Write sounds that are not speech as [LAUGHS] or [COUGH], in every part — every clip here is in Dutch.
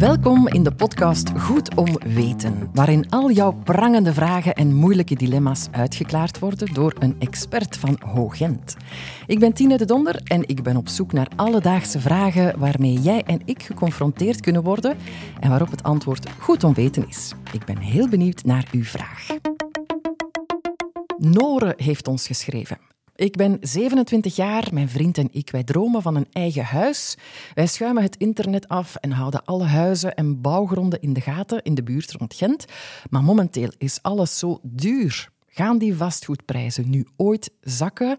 Welkom in de podcast Goed om Weten, waarin al jouw prangende vragen en moeilijke dilemma's uitgeklaard worden door een expert van Hoogent. Ik ben Tine de Donder en ik ben op zoek naar alledaagse vragen waarmee jij en ik geconfronteerd kunnen worden en waarop het antwoord goed om weten is. Ik ben heel benieuwd naar uw vraag. Nore heeft ons geschreven. Ik ben 27 jaar, mijn vriend en ik, wij dromen van een eigen huis. Wij schuimen het internet af en houden alle huizen en bouwgronden in de gaten in de buurt rond Gent. Maar momenteel is alles zo duur. Gaan die vastgoedprijzen nu ooit zakken?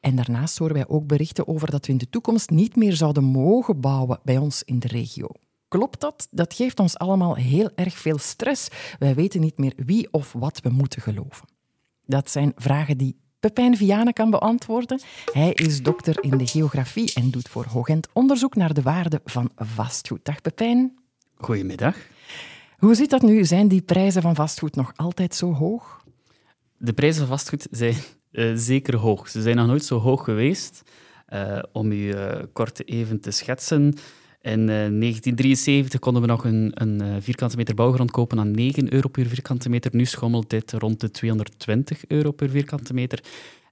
En daarnaast horen wij ook berichten over dat we in de toekomst niet meer zouden mogen bouwen bij ons in de regio. Klopt dat? Dat geeft ons allemaal heel erg veel stress. Wij weten niet meer wie of wat we moeten geloven. Dat zijn vragen die Pepijn Vianen kan beantwoorden. Hij is dokter in de geografie en doet voor Hoogent onderzoek naar de waarde van vastgoed. Dag Pepijn. Goedemiddag. Hoe zit dat nu? Zijn die prijzen van vastgoed nog altijd zo hoog? De prijzen van vastgoed zijn uh, zeker hoog. Ze zijn nog nooit zo hoog geweest. Uh, om u uh, kort even te schetsen. In 1973 konden we nog een, een vierkante meter bouwgrond kopen aan 9 euro per vierkante meter. Nu schommelt dit rond de 220 euro per vierkante meter.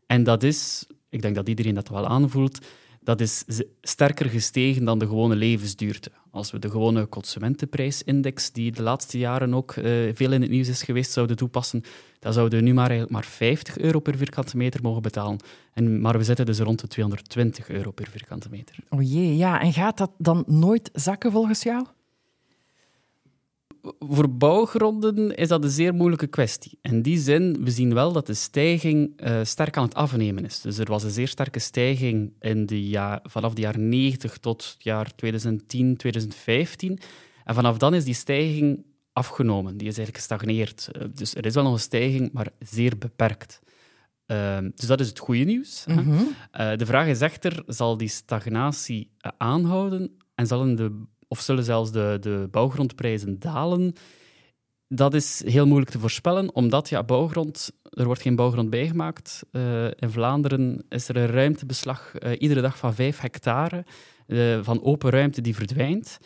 En dat is, ik denk dat iedereen dat wel aanvoelt, dat is sterker gestegen dan de gewone levensduurte. Als we de gewone consumentenprijsindex, die de laatste jaren ook uh, veel in het nieuws is geweest, zouden toepassen, dan zouden we nu maar, maar 50 euro per vierkante meter mogen betalen. En, maar we zitten dus rond de 220 euro per vierkante meter. O jee, ja. En gaat dat dan nooit zakken volgens jou? Voor bouwgronden is dat een zeer moeilijke kwestie. In die zin, we zien wel dat de stijging uh, sterk aan het afnemen is. Dus er was een zeer sterke stijging in de ja, vanaf de jaren 90 tot het jaar 2010, 2015. En vanaf dan is die stijging afgenomen. Die is eigenlijk gestagneerd. Uh, dus er is wel nog een stijging, maar zeer beperkt. Uh, dus dat is het goede nieuws. Mm -hmm. de vraag is echter, zal die stagnatie aanhouden en zullen de of zullen zelfs de, de bouwgrondprijzen dalen? Dat is heel moeilijk te voorspellen, omdat ja, bouwgrond, er wordt geen bouwgrond bijgemaakt. Uh, in Vlaanderen is er een ruimtebeslag uh, iedere dag van 5 hectare uh, van open ruimte die verdwijnt.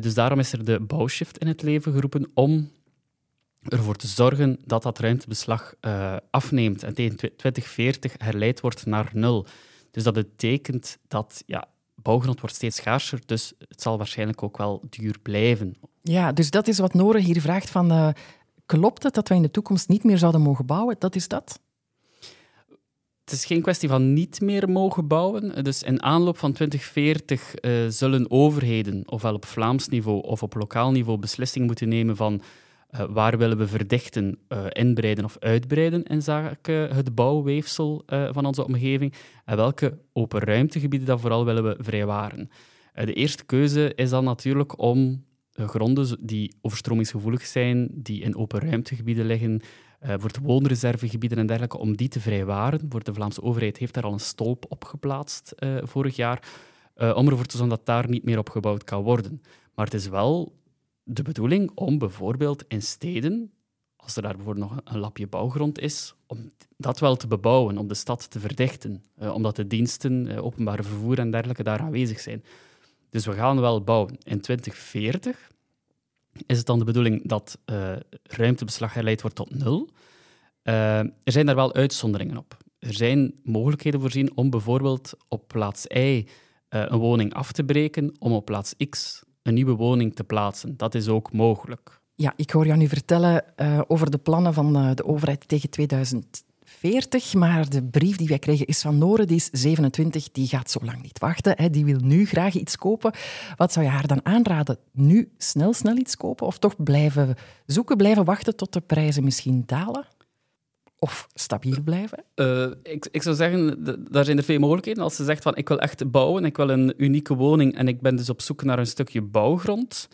dus daarom is er de bouwshift in het leven geroepen om ervoor te zorgen dat dat ruimtebeslag afneemt en tegen 2040 herleid wordt naar nul. Dus dat betekent dat ja, bouwgrond wordt steeds schaarser, dus het zal waarschijnlijk ook wel duur blijven. Ja, dus dat is wat Nore hier vraagt van... Uh, klopt het dat wij in de toekomst niet meer zouden mogen bouwen? Dat is dat? Het is geen kwestie van niet meer mogen bouwen. Dus in aanloop van 2040 uh, eh, zullen overheden, ofwel op Vlaams niveau of op lokaal niveau, beslissingen moeten nemen van uh, waar willen we verdichten, uh, inbreiden of uitbreiden in zaken het bouwweefsel uh, van onze omgeving en welke open ruimtegebieden dat vooral willen we vrijwaren. de eerste keuze is dan natuurlijk om gronden die overstromingsgevoelig zijn, die in open ruimtegebieden liggen, voor de woonreservegebieden en dergelijke, om die te vrijwaren. Voor de Vlaamse overheid heeft daar al een stolp op geplaatst vorig jaar, om ervoor te zorgen dat daar niet meer op gebouwd kan worden. Maar het is wel de bedoeling om bijvoorbeeld in steden, als er daar bijvoorbeeld nog een lapje bouwgrond is, om dat wel te bebouwen, om de stad te verdichten, eh, omdat de diensten, eh, openbare vervoer en dergelijke daar aanwezig zijn. Dus we gaan wel bouwen. In 2040 is het dan de bedoeling dat uh, ruimtebeslag geleid wordt tot nul. Uh, er zijn daar wel uitzonderingen op. Er zijn mogelijkheden voorzien om bijvoorbeeld op plaats Y een woning af te breken, om op plaats X een nieuwe woning te plaatsen. Dat is ook mogelijk. Ja, ik hoor jou nu vertellen uh, over de plannen van uh, de overheid tegen 2040, maar de brief die wij kregen is van Nore, die is 27, die gaat zo lang niet wachten. Hè. Die wil nu graag iets kopen. Wat zou je haar dan aanraden? Nu snel, snel iets kopen of toch blijven zoeken, blijven wachten tot de prijzen misschien dalen? Of stabiel blijven? Uh, ik, ik, zou zeggen, daar zijn er veel mogelijkheden. Als ze zegt van ik wil echt bouwen, ik wil een unieke woning en ik ben dus op zoek naar een stukje bouwgrond,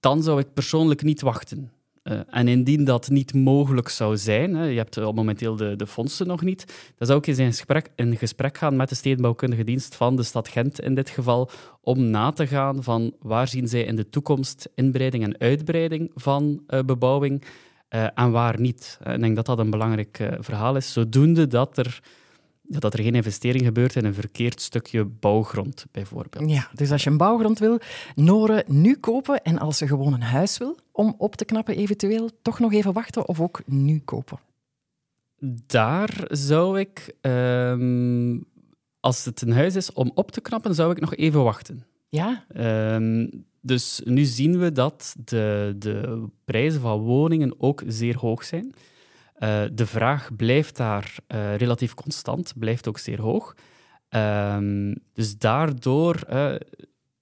dan zou ik persoonlijk niet wachten. Uh, en indien dat niet mogelijk zou zijn, hè, je hebt uh, momenteel de, de fondsen nog niet, dan zou ik eens in gesprek, in gesprek gaan met de stedenbouwkundige dienst van de stad Gent in dit geval, om na te gaan van waar zien zij in de toekomst inbreiding en uitbreiding van bebouwing uh, en waar niet. Eh, ik denk dat dat een belangrijk uh, verhaal is. Zodoende dat er ja, dat er geen investering gebeurt in een verkeerd stukje bouwgrond, bijvoorbeeld. Ja, dus als je een bouwgrond wil, Noren nu kopen en als ze gewoon een huis wil om op te knappen eventueel, toch nog even wachten of ook nu kopen? Daar zou ik, ehm, als het een huis is om op te knappen, zou ik nog even wachten. Ja? Ehm, dus nu zien we dat de, de prijzen van woningen ook zeer hoog zijn. Uh, de vraag blijft daar uh, relatief constant, blijft ook zeer hoog. Um, dus daardoor uh,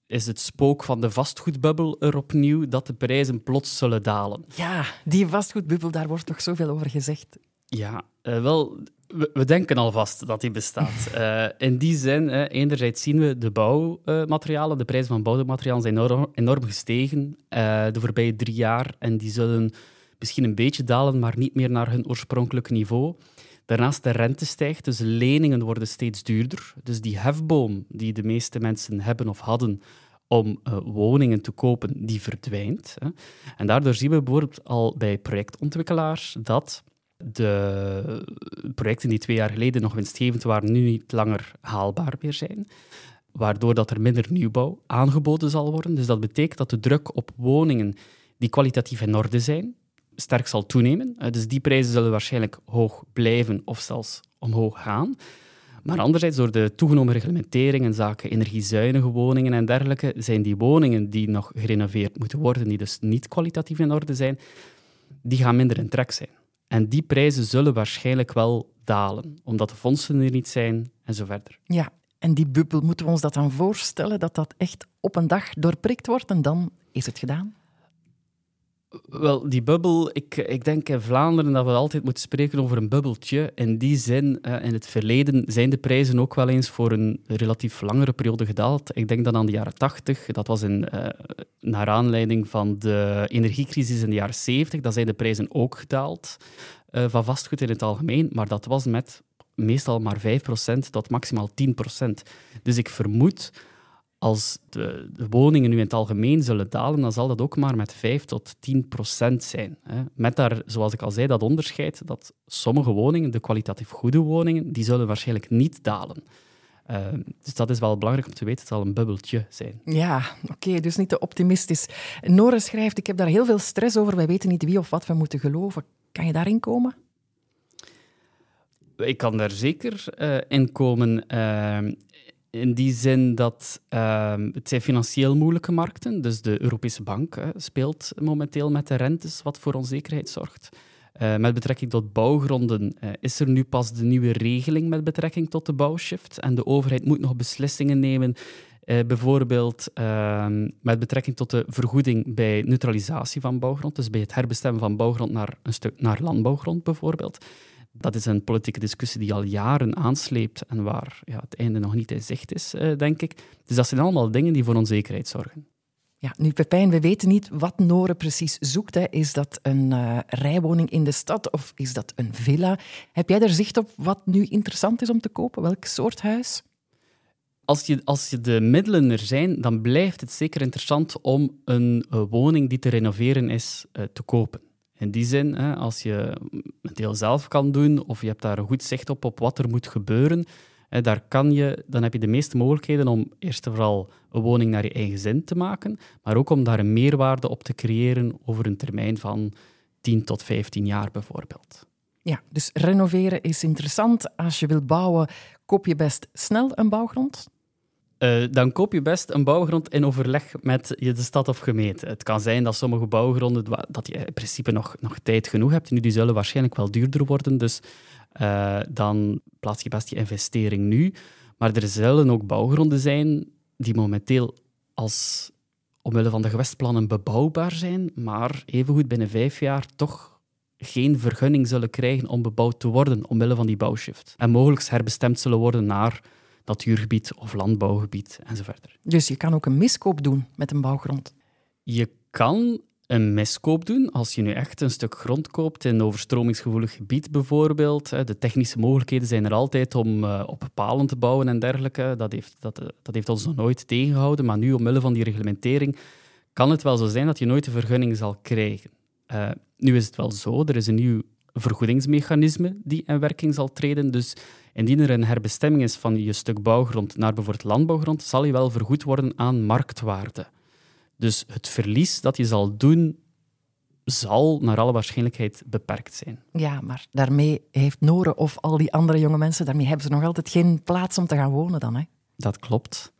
is het spook van de vastgoedbubbel er opnieuw dat de prijzen plots zullen dalen. Ja, die vastgoedbubbel, daar wordt toch zoveel over gezegd. Ja, wel, we, we, denken alvast dat die bestaat. [LAUGHS] in die zin, enerzijds zien we de bouwmaterialen, de prijzen van bouwmaterialen zijn enorm, enorm gestegen de voorbije drie jaar en die zullen misschien een beetje dalen, maar niet meer naar hun oorspronkelijke niveau. Daarnaast de rente stijgt, dus leningen worden steeds duurder. Dus die hefboom die de meeste mensen hebben of hadden om uh, woningen te kopen, die verdwijnt. Hè. En daardoor zien we bijvoorbeeld al bij projectontwikkelaars dat de projecten die twee jaar geleden nog winstgevend waren, nu niet langer haalbaar meer zijn. Waardoor dat er minder nieuwbouw aangeboden zal worden. Dus dat betekent dat de druk op woningen die kwalitatief in orde zijn, sterk zal toenemen. Eh, dus die prijzen zullen waarschijnlijk hoog blijven of zelfs omhoog gaan. Maar anderzijds, door de toegenomen reglementering en zaken energiezuinige woningen en dergelijke, zijn die woningen die nog gerenoveerd moeten worden, die dus niet kwalitatief in orde zijn, die gaan minder in trek zijn. En die prijzen zullen waarschijnlijk wel dalen, omdat de fondsen er niet zijn en zo verder. Ja, en die bubbel, moeten we ons dat dan voorstellen, dat dat echt op een dag doorprikt wordt en dan is het gedaan? Wel, die bubbel, ik, ik denk in Vlaanderen dat we altijd moeten spreken over een bubbeltje. In die zin, uh, in het verleden zijn de prijzen ook wel eens voor een relatief langere periode gedaald. Ik denk dan aan de jaren 80. Dat was in, uh, naar aanleiding van de energiecrisis in de jaren 70. Dan zijn de prijzen ook gedaald uh, van vastgoed in het algemeen. Maar dat was met meestal maar 5% tot maximaal 10%. Dus ik vermoed als de, de, woningen nu in het algemeen zullen dalen, dan zal dat ook maar met 5 tot 10 procent zijn. Hè. Met daar, zoals ik al zei, dat onderscheid dat sommige woningen, de kwalitatief goede woningen, die zullen waarschijnlijk niet dalen. Uh, dus dat is wel belangrijk om te weten. Het zal een bubbeltje zijn. Ja, oké, dus niet te optimistisch. Nore schrijft, ik heb daar heel veel stress over. Wij weten niet wie of wat we moeten geloven. Kan je daarin komen? Ik kan daar zeker uh, in komen. Uh, in die zin dat uh, het zijn financieel moeilijke markten. Dus de Europese Bank speelt momenteel met de rentes, wat voor onzekerheid zorgt. Uh, met betrekking tot bouwgronden uh, is er nu pas de nieuwe regeling met betrekking tot de bouwshift. En de overheid moet nog beslissingen nemen, uh, bijvoorbeeld ehm, met betrekking tot de vergoeding bij neutralisatie van bouwgrond. Dus bij het herbestemmen van bouwgrond naar, een stuk, naar landbouwgrond bijvoorbeeld. Dat is een politieke discussie die al jaren aansleept en waar ja, het einde nog niet in zicht is, uh, denk ik. Dus dat zijn allemaal dingen die voor onzekerheid zorgen. Ja, nu Pepijn, we weten niet wat Noren precies zoekt. Hè. Is dat een uh, rijwoning in de stad of is dat een villa? Heb jij er zicht op wat nu interessant is om te kopen? Welk soort huis? Als je, als je de middelen er zijn, dan blijft het zeker interessant om een uh, woning die te renoveren is te kopen. In die zin, hè, als je het deel zelf kan doen of je hebt daar een goed zicht op op wat er moet gebeuren, hè, daar kan je, dan heb je de meeste mogelijkheden om eerst en vooral een woning naar je eigen zin te maken, maar ook om daar een meerwaarde op te creëren over een termijn van 10 tot 15 jaar bijvoorbeeld. Ja, dus renoveren is interessant. Als je wilt bouwen, koop je best snel een bouwgrond. Uh, dan koop je best een bouwgrond in overleg met de stad of gemeente. Het kan zijn dat sommige bouwgronden, dat je in principe nog, nog tijd genoeg hebt. Nu, die zullen waarschijnlijk wel duurder worden, dus uh, dan plaats je best je investering nu. Maar er zullen ook bouwgronden zijn die momenteel als omwille van de gewestplannen bebouwbaar zijn, maar evengoed binnen vijf jaar toch geen vergunning zullen krijgen om bebouwd te worden omwille van die bouwshift. En mogelijk herbestemd zullen worden naar natuurgebied of landbouwgebied enzovoort. Dus je kan ook een miskoop doen met een bouwgrond? Je kan een miskoop doen als je nu echt een stuk grond koopt in een overstromingsgevoelig gebied bijvoorbeeld. De technische mogelijkheden zijn er altijd om eh, op palen te bouwen en dergelijke. Dat heeft, dat, eh, dat heeft ons nog nooit tegengehouden, maar nu omwille van die reglementering kan het wel zo zijn dat je nooit de vergunning zal krijgen. Uh, nu is het wel zo, er is een nieuw vergoedingsmechanisme die in werking zal treden. Dus indien er een herbestemming is van je stuk bouwgrond naar bijvoorbeeld landbouwgrond, zal je wel vergoed worden aan marktwaarde. Dus het verlies dat je zal doen, zal naar alle waarschijnlijkheid beperkt zijn. Ja, maar daarmee heeft Noren of al die andere jonge mensen, daarmee hebben ze nog altijd geen plaats om te gaan wonen dan, hè? Dat klopt.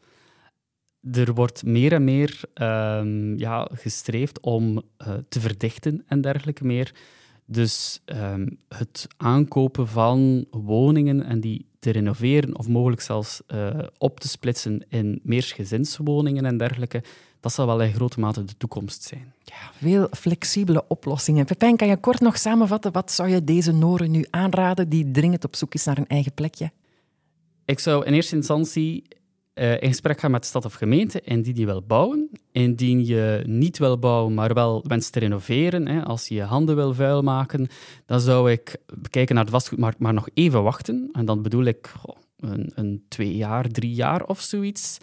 Er wordt meer en meer um, ja, gestreefd om uh, te verdichten en dergelijke meer. Dus um, het aankopen van woningen en die te renoveren of mogelijk zelfs uh, op te splitsen in meersgezinswoningen en dergelijke, dat zal wel in grote mate de toekomst zijn. Ja, veel flexibele oplossingen. Pepijn, kan je kort nog samenvatten? Wat zou je deze Noren nu aanraden die dringend op zoek is naar een eigen plekje? Ik zou in eerste instantie uh, in gesprek gaan met de stad of gemeente en die die wil bouwen. Indien je niet wil bouwen, maar wel wenst te renoveren, hè, als je je handen wil vuil maken, dan zou ik kijken naar het vastgoedmarkt, maar nog even wachten. En dan bedoel ik een, een twee jaar, drie jaar of zoiets.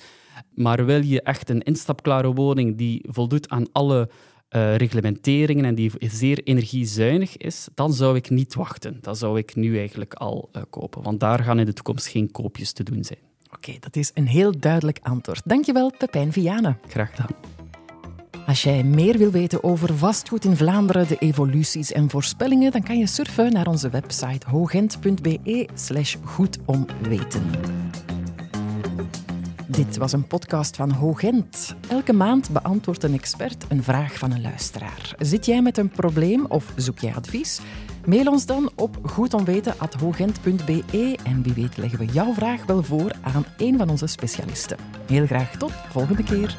Maar wil je echt een instapklare woning die voldoet aan alle uh, reglementeringen en die zeer energiezuinig is, dan zou ik niet wachten. Dat zou ik nu eigenlijk al uh, kopen, want daar gaan in de toekomst geen koopjes te doen zijn. Oké, dat is een heel duidelijk antwoord. Dankjewel, Pepijn Vianen. Graag gedaan. Als jij meer wil weten over vastgoed in Vlaanderen, de evoluties en voorspellingen, dan kan je surfen naar onze website hogent.be slash goedomweten. Dit was een podcast van Hogent. Elke maand beantwoordt een expert een vraag van een luisteraar. Zit jij met een probleem of zoek jij advies? Mail ons dan op goedomweten.hogent.be en wie weet leggen we jouw vraag wel voor aan een van onze specialisten. Heel graag tot volgende keer.